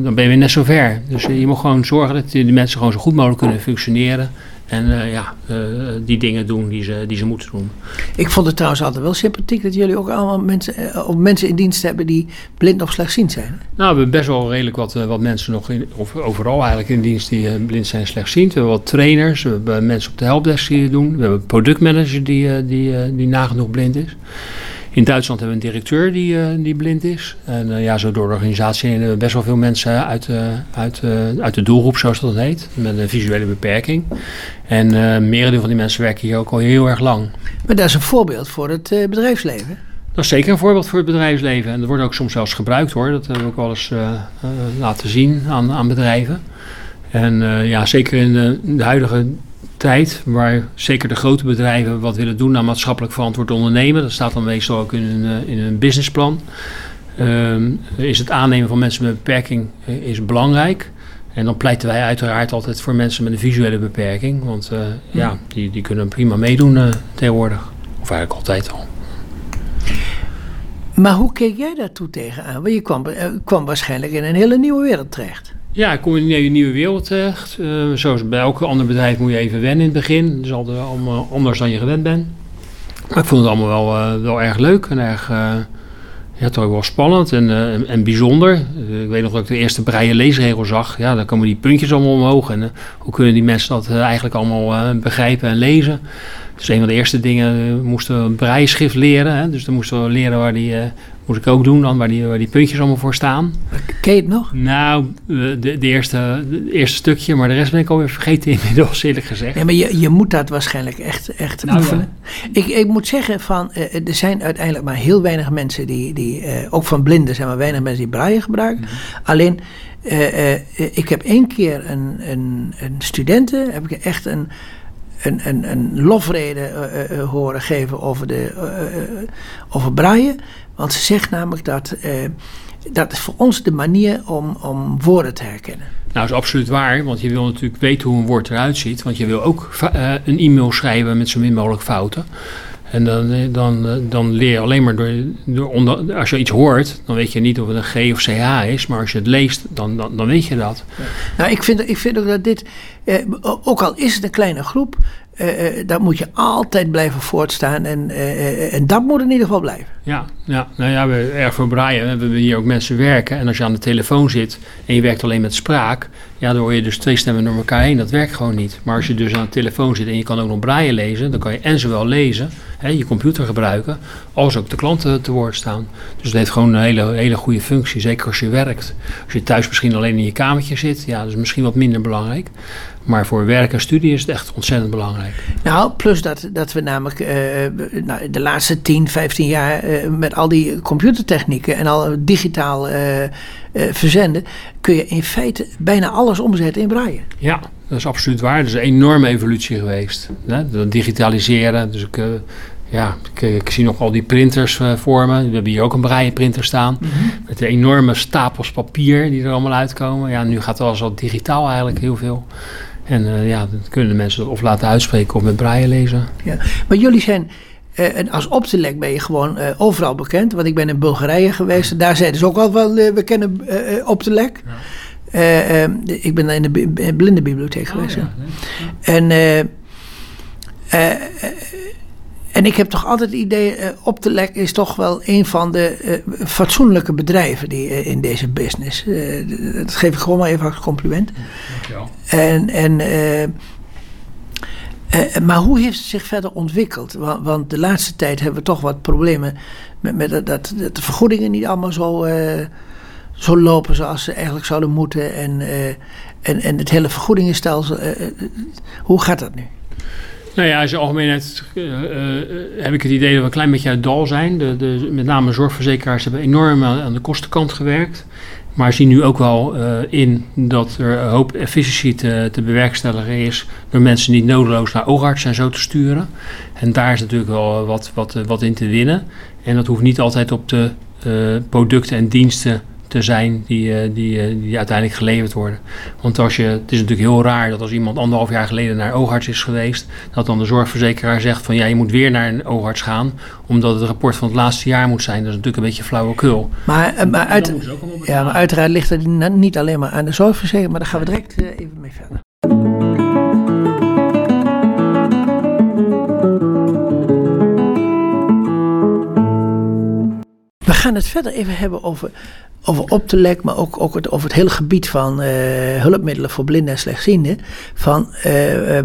dan ben je weer net zo ver. Dus je moet gewoon zorgen dat die mensen gewoon zo goed mogelijk kunnen functioneren. En uh, ja, uh, die dingen doen die ze, die ze moeten doen. Ik vond het trouwens altijd wel sympathiek dat jullie ook allemaal mensen, uh, of mensen in dienst hebben die blind of slechtziend zijn. Nou, we hebben best wel redelijk wat, wat mensen nog, in, of overal eigenlijk in dienst die blind zijn en slechtziend. We hebben wat trainers, we hebben mensen op de helpdesk die het doen. We hebben een productmanager die, die, die nagenoeg blind is. In Duitsland hebben we een directeur die, uh, die blind is. En uh, ja, zo door de organisatie hebben we best wel veel mensen uit, uh, uit, uit de doelgroep, zoals dat heet, met een visuele beperking. En merendeel van die mensen werken hier ook al heel erg lang. Maar dat is een voorbeeld voor het bedrijfsleven. Dat is zeker een voorbeeld voor het bedrijfsleven. En dat wordt ook soms zelfs gebruikt hoor. Dat hebben we ook wel eens laten zien aan, aan bedrijven. En ja, zeker in de, in de huidige tijd, waar zeker de grote bedrijven wat willen doen aan maatschappelijk verantwoord ondernemen. Dat staat dan meestal ook in een, eh, in een businessplan. Um, is het aannemen van mensen met beperking eh, is belangrijk. En dan pleiten wij uiteraard altijd voor mensen met een visuele beperking. Want uh, ja, die, die kunnen prima meedoen uh, tegenwoordig. Of eigenlijk altijd al. Maar hoe keek jij daartoe tegenaan? Want je kwam, kwam waarschijnlijk in een hele nieuwe wereld terecht. Ja, kom in een nieuwe wereld terecht. Uh, zoals bij elk ander bedrijf moet je even wennen in het begin. Dat is altijd allemaal anders dan je gewend bent. Maar ik vond het allemaal wel, uh, wel erg leuk en erg ja, toch wel spannend en, en, en bijzonder. ik weet nog dat ik de eerste breien leesregel zag. Ja, dan komen die puntjes allemaal omhoog. En hoe kunnen die mensen dat eigenlijk allemaal begrijpen en lezen? Dus een van de eerste dingen uh, moesten we braaischrift leren. Hè? Dus dan moesten we leren waar die, uh, moest ik ook doen dan, waar die, waar die puntjes allemaal voor staan. Ken je het nog? Nou, de, de, eerste, de eerste stukje, maar de rest ben ik alweer vergeten inmiddels, eerlijk gezegd. Ja, maar je, je moet dat waarschijnlijk echt, echt nou, oefenen. Ja. Ik, ik moet zeggen, van, er zijn uiteindelijk maar heel weinig mensen die, die ook van blinden zijn maar weinig mensen die braille gebruiken. -hmm. Alleen, ik heb één keer een, een, een studenten, heb ik echt een een, een, lofrede uh, uh, horen geven over, de, over Braille. Want ze zegt namelijk dat dat is voor ons de manier om, om woorden te herkennen. Nou, dat is absoluut waar, want je wil natuurlijk weten hoe een woord eruit ziet. Want je wil ook een e-mail schrijven met zo min mogelijk fouten. En dan, dan, dan leer je alleen maar door, door onder, als je iets hoort, dan weet je niet of het een G of CH is, maar als je het leest, dan, dan, dan weet je dat. Ja. Nou, ik vind, ik vind ook dat dit, eh, ook al is het een kleine groep, uh, uh, dat moet je altijd blijven voortstaan en, uh, en dat moet in ieder geval blijven. Ja, ja. nou ja, we, erg voor Brian, we hebben hier ook mensen werken en als je aan de telefoon zit en je werkt alleen met spraak, ja, dan hoor je dus twee stemmen door elkaar heen, dat werkt gewoon niet. Maar als je dus aan de telefoon zit en je kan ook nog Braille lezen, dan kan je en zowel lezen, hè, je computer gebruiken, als ook de klanten te woord staan. Dus het heeft gewoon een hele, hele goede functie, zeker als je werkt. Als je thuis misschien alleen in je kamertje zit, ja, dat is misschien wat minder belangrijk. Maar voor werk en studie is het echt ontzettend belangrijk. Nou, plus dat, dat we namelijk uh, nou, de laatste 10, 15 jaar uh, met al die computertechnieken en al digitaal uh, verzenden, kun je in feite bijna alles omzetten in braille. Ja, dat is absoluut waar. Dat is een enorme evolutie geweest. Hè? Digitaliseren. Dus ik, ja, ik, ik, zie nog al die printers voor me. We hebben hier ook een braille printer staan. Mm -hmm. Met de enorme stapels papier die er allemaal uitkomen. Ja, nu gaat alles al digitaal eigenlijk heel veel. En uh, ja, dan kunnen de mensen of laten uitspreken of met braille lezen. Ja, maar jullie zijn, uh, en als optelek ben je gewoon uh, overal bekend. Want ik ben in Bulgarije geweest. En daar zeiden ze ook al wel, we kennen optelek. Ja. ik ben in de blindenbibliotheek geweest. Oh, ja. En... En ik heb toch altijd het idee, uh, Optelec is toch wel een van de uh, fatsoenlijke bedrijven die, uh, in deze business. dat geef ik gewoon maar even als compliment. Dankjewel. En, en, maar hoe heeft het zich verder ontwikkeld? Want, want, de laatste tijd hebben we toch wat problemen met, met dat, dat, de vergoedingen niet allemaal zo, zo lopen zoals ze eigenlijk zouden moeten. En, en, en het hele vergoedingenstelsel, hoe gaat dat nu? Nou ja, in zijn algemeenheid uh, uh, heb ik het idee dat we een klein beetje uit dal zijn. De, de, met name zorgverzekeraars hebben enorm aan, de kostenkant gewerkt. Maar zien nu ook wel in dat er een hoop efficiëntie te, te, bewerkstelligen is door mensen niet nodeloos naar oogarts en zo te sturen. En daar is natuurlijk wel wat, wat, wat in te winnen. En dat hoeft niet altijd op de producten en diensten te zijn die, uh, die, uh, die uiteindelijk geleverd worden. Want als je, het is natuurlijk heel raar dat als iemand anderhalf jaar geleden naar oogarts is geweest, dat dan de zorgverzekeraar zegt van ja, je moet weer naar een oogarts gaan, omdat het rapport van het laatste jaar moet zijn. Dat is natuurlijk een beetje flauwekul. Maar, uh, maar, uit, ja, maar uiteraard ligt het niet alleen maar aan de zorgverzekeraar, maar daar gaan we direct even mee verder. We gaan het verder even hebben over over Optelec, maar ook, ook het, over het hele gebied van uh, hulpmiddelen voor blinden en slechtzienden. Van, uh, uh,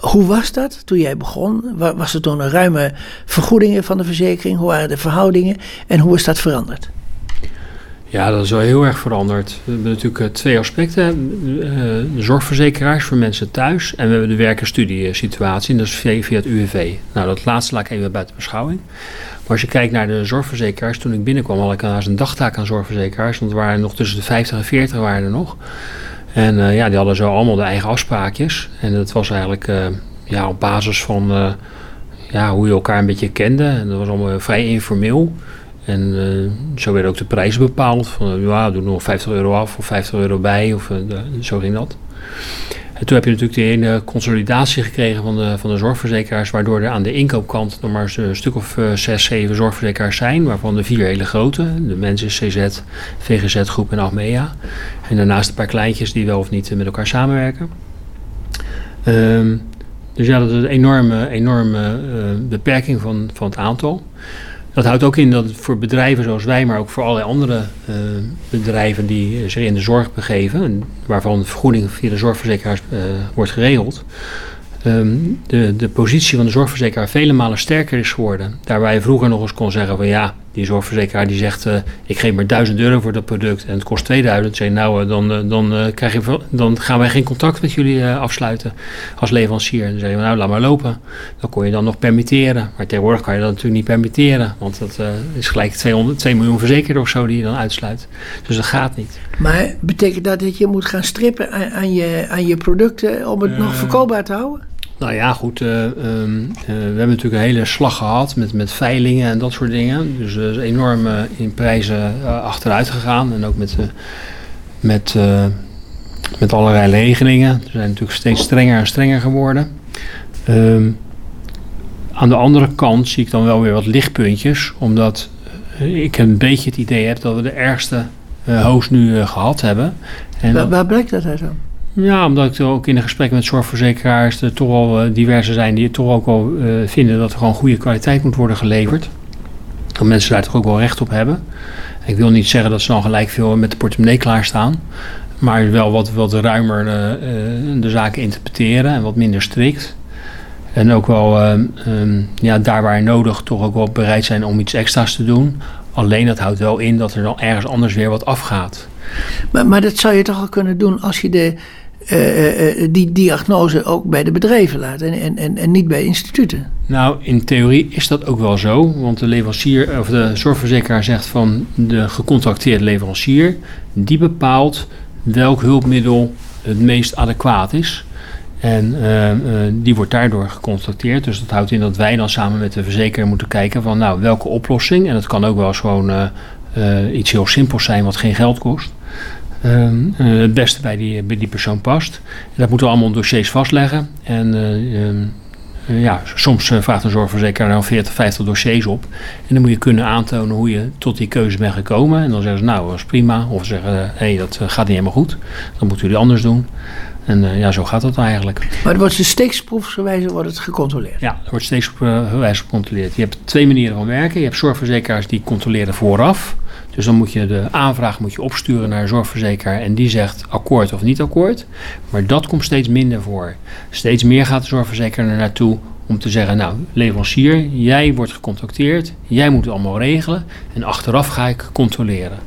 hoe was dat toen jij begon? Was er toen een ruime vergoedingen van de verzekering? Hoe waren de verhoudingen en hoe is dat veranderd? Ja, dat is wel heel erg veranderd. We hebben natuurlijk twee aspecten. De zorgverzekeraars voor mensen thuis. En we hebben de werk- en studiesituatie. En dat is via het UWV. Nou, dat laatste laat ik even buiten beschouwing. Maar als je kijkt naar de zorgverzekeraars, toen ik binnenkwam had ik een dagtaak aan zorgverzekeraars, want er waren nog tussen de 50 en 40 waren er nog. En uh, ja, die hadden zo allemaal de eigen afspraakjes. En dat was eigenlijk uh, ja, op basis van uh, ja, hoe je elkaar een beetje kende. En dat was allemaal vrij informeel. En zo werden ook de prijzen bepaald. Van ja, doe nog 50 euro af of 50 euro bij. Of zo ging dat. En toen heb je natuurlijk de ene consolidatie gekregen van de, van de zorgverzekeraars, waardoor er aan de inkoopkant nog maar een stuk of uh, zes, zeven zorgverzekeraars zijn, waarvan de vier hele grote, de Mensis, CZ, VGZ Groep en Achmea. En daarnaast een paar kleintjes die wel of niet met elkaar samenwerken. Um, dus ja, dat is een enorme, enorme uh, beperking van, van het aantal. Dat houdt ook in dat voor bedrijven zoals wij, maar ook voor allerlei andere uh, bedrijven die zich in de zorg begeven, en waarvan vergoeding via de zorgverzekeraars uh, wordt geregeld, ehm, de, de positie van de zorgverzekeraar vele malen sterker is geworden. Daar je vroeger nog eens kon zeggen van ja, die zorgverzekeraar die zegt uh, ik geef maar 1000 euro voor dat product en het kost 2000. Zeg nou, dan, uh, dan, uh, krijg je, dan gaan wij geen contact met jullie afsluiten als leverancier. Dan zeggen we nou, laat maar lopen. Dan kon je dan nog permitteren. Maar tegenwoordig kan je dat natuurlijk niet permitteren. Want dat is gelijk 200, 2 miljoen verzekerden of zo die je dan uitsluit. Dus dat gaat niet. Maar betekent dat dat je moet gaan strippen aan, aan je, aan je producten om het nog verkoopbaar te houden? Nou ja, goed. Uh, uh, we hebben natuurlijk een hele slag gehad met, met veilingen en dat soort dingen. Dus er is enorm uh, in prijzen achteruit gegaan. En ook met, met, met allerlei regelingen. Ze zijn natuurlijk steeds strenger en strenger geworden. Ehm, aan de andere kant zie ik dan wel weer wat lichtpuntjes. Omdat ik een beetje het idee heb dat we de ergste hoos nu gehad hebben. En waar, waar blijkt dat uit dan? Ja, omdat ik ook in de gesprekken met zorgverzekeraars er toch al uh, diverse zijn die toch ook wel uh, vinden dat er gewoon goede kwaliteit moet worden geleverd. Dat mensen daar toch ook wel recht op hebben. Ik wil niet zeggen dat ze dan gelijk veel met de portemonnee klaarstaan. Maar wel wat, wat ruimer uh, de zaken interpreteren en wat minder strikt. En ook wel um, ja, daar waar nodig toch ook wel bereid zijn om iets extra's te doen. Alleen dat houdt wel in dat er dan ergens anders weer wat afgaat. Maar, maar dat zou je toch al kunnen doen als je de uh, die diagnose ook bij de bedrijven laat en, en, en niet bij instituten. Nou, in theorie is dat ook wel zo, want de leverancier of de zorgverzekeraar zegt van de gecontracteerde leverancier, die bepaalt welk hulpmiddel het meest adequaat is. En die wordt daardoor gecontracteerd. Dus dat houdt in dat wij dan samen met de verzekeraar moeten kijken van nou welke oplossing. En dat kan ook wel eens gewoon iets heel simpels zijn wat geen geld kost. Ehm, eh, het beste bij die, bij die persoon past. Dat moeten we allemaal in dossiers vastleggen. En eh, ehm, eh, ja, soms vraagt een zorgverzekeraar dan 40, 50 dossiers op. En dan moet je kunnen aantonen hoe je tot die keuze bent gekomen. En dan zeggen ze, nou, dat is prima. Of zeggen, hé, hey, dat gaat niet helemaal goed. Dan moeten jullie anders doen. En uh, ja, zo gaat dat eigenlijk. Maar het wordt dus steeksproefsgewijze wordt het gecontroleerd? Ja, het wordt steeksproefsgewijze gecontroleerd. Je hebt twee manieren van werken. Je hebt zorgverzekeraars die controleren vooraf. Dus dan moet je de aanvraag moet je opsturen naar een zorgverzekeraar en die zegt akkoord of niet akkoord. Maar dat komt steeds minder voor. Steeds meer gaat de zorgverzekeraar er naartoe om te zeggen, nou leverancier, jij wordt gecontacteerd, jij moet het allemaal regelen en achteraf ga ik controleren.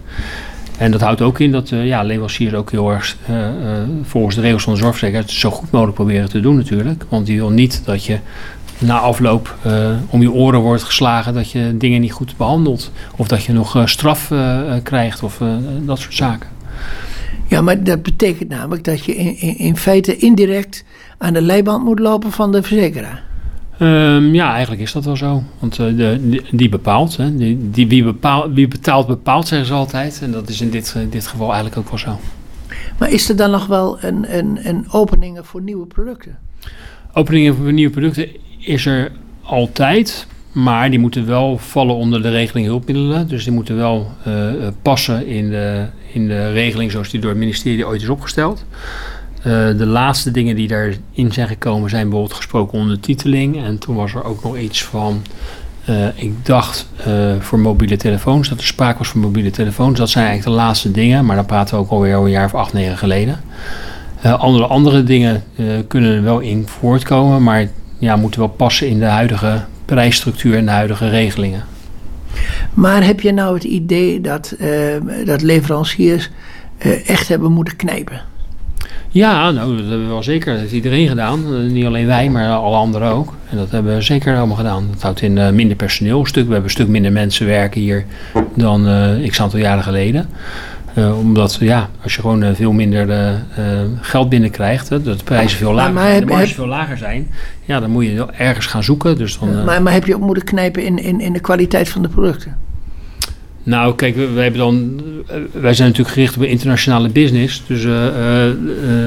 En dat houdt ook in dat uh, ja, leveranciers ook heel erg uh, uh, volgens de regels van de zorgverzekeraar zo goed mogelijk proberen te doen natuurlijk. Want die wil niet dat je na afloop uh, om je oren wordt geslagen dat je dingen niet goed behandelt. Of dat je nog uh, straf uh, krijgt of dat soort zaken. Ja, maar dat betekent namelijk dat je in, in, in feite indirect aan de leiband moet lopen van de verzekeraar. Um, ja, eigenlijk is dat wel zo. Want de, die, die, bepaalt, hè. Die, die, wie, bepaalt, wie betaalt bepaalt, zeggen ze altijd. En dat is in dit, dit geval eigenlijk ook wel zo. Maar is er dan nog wel een, een, een openingen voor nieuwe producten? Openingen voor nieuwe producten is er altijd, maar die moeten wel vallen onder de regeling hulpmiddelen. Dus die moeten wel uh, passen in de, in de regeling zoals die door het ministerie ooit is opgesteld. Uh, de laatste dingen die daarin zijn gekomen zijn bijvoorbeeld gesproken ondertiteling. En toen was er ook nog iets van, ik dacht voor mobiele telefoons, dat er sprake was van mobiele telefoons. Dat zijn eigenlijk de laatste dingen, maar daar praten we ook alweer een jaar of acht, negen geleden. andere, andere dingen kunnen er wel in voortkomen, maar ja, moeten wel passen in de huidige prijsstructuur en de huidige regelingen. Maar heb je nou het idee dat, uh, dat leveranciers uh, echt hebben moeten knijpen? Ja, nou, dat hebben we wel zeker. Dat heeft iedereen gedaan. Uh, niet alleen wij, maar alle anderen ook. En dat hebben we zeker allemaal gedaan. Dat houdt in minder personeel. Stuk, we hebben een stuk minder mensen werken hier dan x aantal jaren geleden. Uh, omdat ja, als je gewoon uh, veel minder uh, geld binnenkrijgt, dat de prijzen veel lager, maar, maar de marges veel lager zijn, ja, dan moet je ergens gaan zoeken. Dus dan, maar, maar heb je ook moeten knijpen in, in, in de kwaliteit van de producten? Nou, kijk, wij, hebben dan, wij zijn natuurlijk gericht op een internationale business. Dus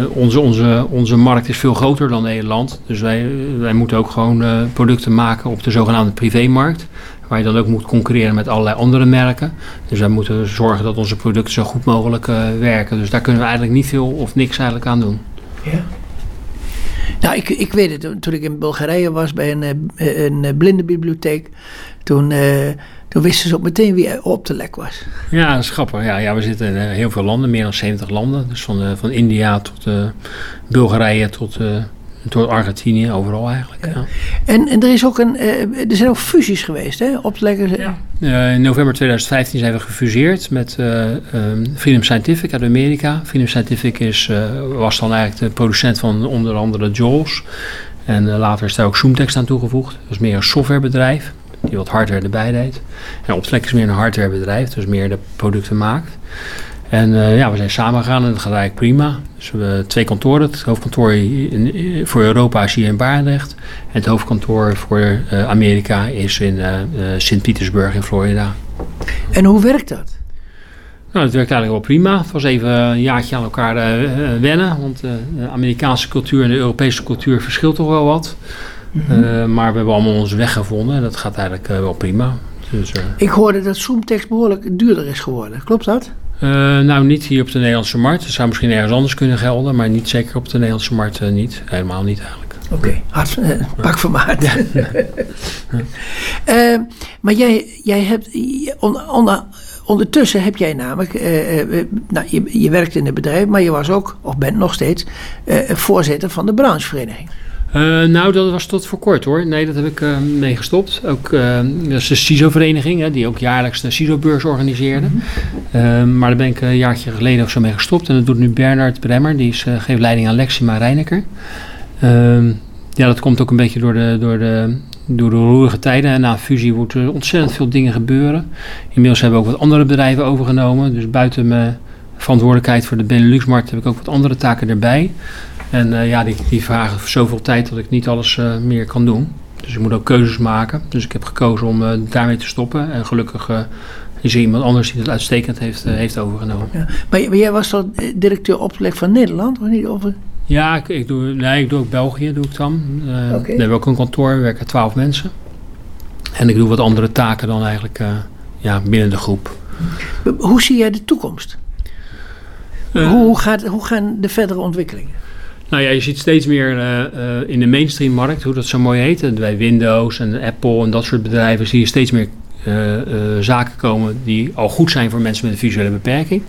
onze, onze, onze markt is veel groter dan Nederland. Dus wij, wij moeten ook gewoon producten maken op de zogenaamde privémarkt. Waar je dan ook moet concurreren met allerlei andere merken. Dus wij moeten zorgen dat onze producten zo goed mogelijk uh, werken. Dus daar kunnen we eigenlijk niet veel of niks eigenlijk aan doen. Ja. Nou, ik, ik weet het, toen ik in Bulgarije was bij een, eh, een eh, blindenbibliotheek, toen, uh, toen wisten ze ook meteen wie op de lek was. Ja, dat is grappig. Ja, ja, we zitten in heel veel landen, meer dan 70 landen. Dus van, van India tot Bulgarije tot door Argentinië, overal eigenlijk. Ja. En, en er, is ook een, eh, er zijn ook fusies geweest, hè? Opleggers. Uh, in november 2015 zijn we gefuseerd met uh, um, Freedom Scientific uit Amerika. Freedom Scientific is, was dan eigenlijk de producent van onder andere JAWS. En later is daar ook Zoomtext aan toegevoegd. Dat is meer een softwarebedrijf die wat hardware erbij deed. En Optlek is meer een hardwarebedrijf, dus meer de producten maakt. En uh, ja, we zijn samen gegaan en dat gaat eigenlijk prima. Dus we hebben twee kantoren. Het hoofdkantoor in, voor Europa is hier in Barendrecht. En het hoofdkantoor voor uh, Amerika is in uh, Sint-Petersburg in Florida. En hoe werkt dat? Nou, het werkt eigenlijk wel prima. Het was even een jaartje aan elkaar wennen. Want de Amerikaanse cultuur en de Europese cultuur verschilt toch wel wat. Mm -hmm. maar we hebben allemaal onze weg gevonden. En dat gaat eigenlijk wel prima. Dus, Ik hoorde dat Zoomtext behoorlijk duurder is geworden. Klopt dat? Uh, nou, niet hier op de Nederlandse markt. Het zou misschien ergens anders kunnen gelden, maar niet zeker op de Nederlandse markt uh, niet. Helemaal niet eigenlijk. Oké, okay. uh, pak van maat. maar jij, jij hebt, on, on, ondertussen heb jij namelijk, nou, je, je werkt in het bedrijf, maar je was ook, of bent nog steeds, voorzitter van de branchevereniging. Uh, nou, dat was tot voor kort hoor. Nee, dat heb ik uh, mee gestopt. Ook, uh, dat is de CISO-vereniging, die ook jaarlijks de CISO-beurs organiseerde. Mm -hmm. maar daar ben ik een jaartje geleden of zo mee gestopt. En dat doet nu Bernard Bremmer, die is, geeft leiding aan Lexima Reineker. Ehm, ja, dat komt ook een beetje door de, door de, door de roerige tijden. En na fusie moet er ontzettend veel dingen gebeuren. Inmiddels hebben we ook wat andere bedrijven overgenomen. Dus buiten mijn verantwoordelijkheid voor de Benelux-markt heb ik ook wat andere taken erbij. En uh, ja, die, die vragen zoveel tijd dat ik niet alles uh, meer kan doen. Dus ik moet ook keuzes maken. Dus ik heb gekozen om uh, daarmee te stoppen. En gelukkig is er iemand anders die het uitstekend heeft, heeft overgenomen. Ja. Maar, maar, jij was toch directeur opleg van Nederland, of niet? Of... Ja, ik, ik, doe, nee, ik doe ook België, doe ik dan. Okay. Daar hebben we ook een kantoor, we werken twaalf mensen. En ik doe wat andere taken dan eigenlijk ja, binnen de groep. Hoe zie jij de toekomst? hoe, gaat, hoe gaan de verdere ontwikkelingen? Nou ja, je ziet steeds meer uh, uh, in de mainstream markt, hoe dat zo mooi heet. Bij Windows en Apple en dat soort bedrijven zie je steeds meer uh, zaken komen die al goed zijn voor mensen met een visuele beperking.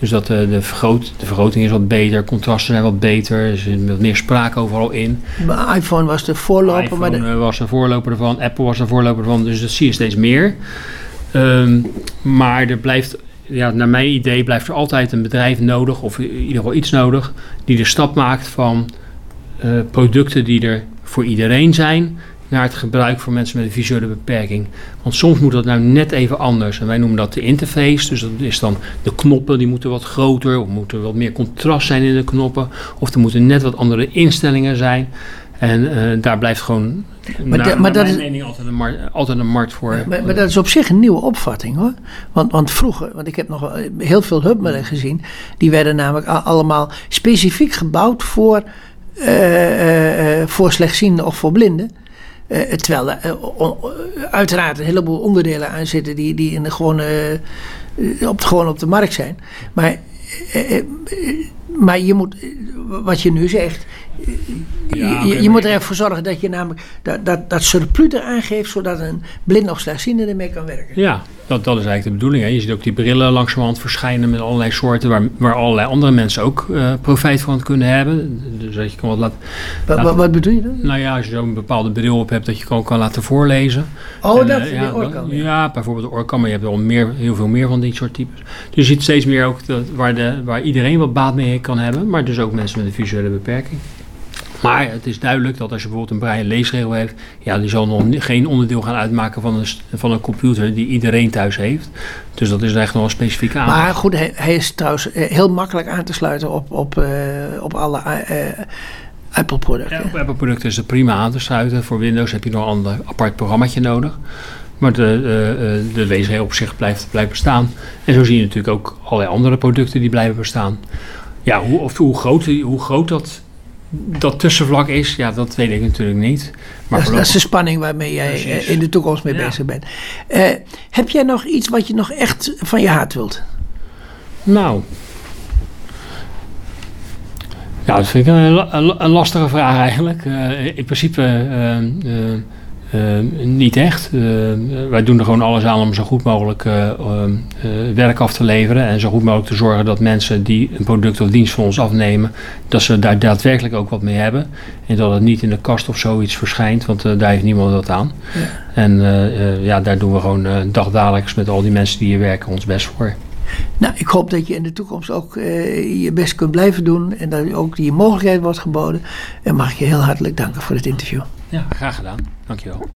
Dus dat de, vergroot, de vergroting is wat beter, contrasten zijn wat beter, er zit wat meer spraak overal in. Maar iPhone was de voorloper. iPhone maar de... was de voorloper ervan, Apple was de voorloper ervan, dus dat zie je steeds meer. Um, maar er blijft ja, naar mijn idee blijft er altijd een bedrijf nodig, of in ieder geval iets nodig, die de stap maakt van uh, producten die er voor iedereen zijn, naar het gebruik voor mensen met een visuele beperking. Want soms moet dat nou net even anders. En wij noemen dat de interface. Dus dat is dan de knoppen, die moeten wat groter, of moeten wat meer contrast zijn in de knoppen, of er moeten net wat andere instellingen zijn. En uh, daar blijft gewoon maar, dat is mening altijd een, markt, altijd een markt voor. Maar, maar, dat is op zich een nieuwe opvatting hoor. Want, want vroeger, want ik heb nog heel veel hubmodellen gezien, die werden namelijk allemaal specifiek gebouwd voor, uh, uh, voor slechtzienden of voor blinden. terwijl er uiteraard een heleboel onderdelen aan zitten die, die in de gewone, op, gewoon op de markt zijn. Maar, maar je moet, wat je nu zegt, ja, je, je moet er even voor zorgen dat je namelijk dat, dat, dat surplus er aangeeft, zodat een blind of slechtziende ermee kan werken. Ja, dat, dat is eigenlijk de bedoeling. Hè. Je ziet ook die brillen langzamerhand verschijnen met allerlei soorten, waar, waar allerlei andere mensen ook uh, profijt van kunnen hebben. Dus dat je kan wat laten. Wat, laten, wat bedoel je dan? Nou ja, als je zo'n bepaalde bril op hebt, dat je gewoon kan laten voorlezen. Oh, en, dat uh, ja, oorkam. Ja. ja, bijvoorbeeld de oorkam, maar je hebt wel meer, heel veel meer van dit soort types. Dus je ziet steeds meer ook dat, waar, de, waar iedereen wat baat mee kan hebben, maar dus ook mensen met een visuele beperking. Maar het is duidelijk dat als je bijvoorbeeld een braille leesregel heeft, ja, die zal nog geen onderdeel gaan uitmaken van een, van een computer die iedereen thuis heeft. Dus dat is echt nog een specifieke aanpak. Maar goed, hij, hij, is trouwens eh, heel makkelijk aan te sluiten op, op, uh, op alle uh, Apple-producten. Ja, op Apple-producten is het prima aan te sluiten. Voor Windows heb je nog een ander apart programmaatje nodig. Maar de, uh, de leesregel op zich blijft, blijft bestaan. En zo zie je natuurlijk ook allerlei andere producten die blijven bestaan. Ja, hoe, of, hoe, groot, hoe groot dat dat tussenvlak is, ja, dat weet ik natuurlijk niet. Maar dat, is, dat is de spanning waarmee jij Precies. in de toekomst mee ja. bezig bent. Uh, heb jij nog iets wat je nog echt van je hart wilt? Nou. Ja, dat vind ik een, een, een lastige vraag eigenlijk. Uh, in principe uh, niet echt. wij doen er gewoon alles aan om zo goed mogelijk werk af te leveren. En zo goed mogelijk te zorgen dat mensen die een product of dienst van ons afnemen, dat ze daar daadwerkelijk ook wat mee hebben. En dat het niet in de kast of zoiets verschijnt, want daar heeft niemand wat aan. Ja. En ja, daar doen we gewoon dagdagelijks met al die mensen die hier werken ons best voor. Nou, ik hoop dat je in de toekomst ook uh, je best kunt blijven doen en dat ook die mogelijkheid wordt geboden. En mag ik je heel hartelijk danken voor het interview. Ja, graag gedaan. Dankjewel.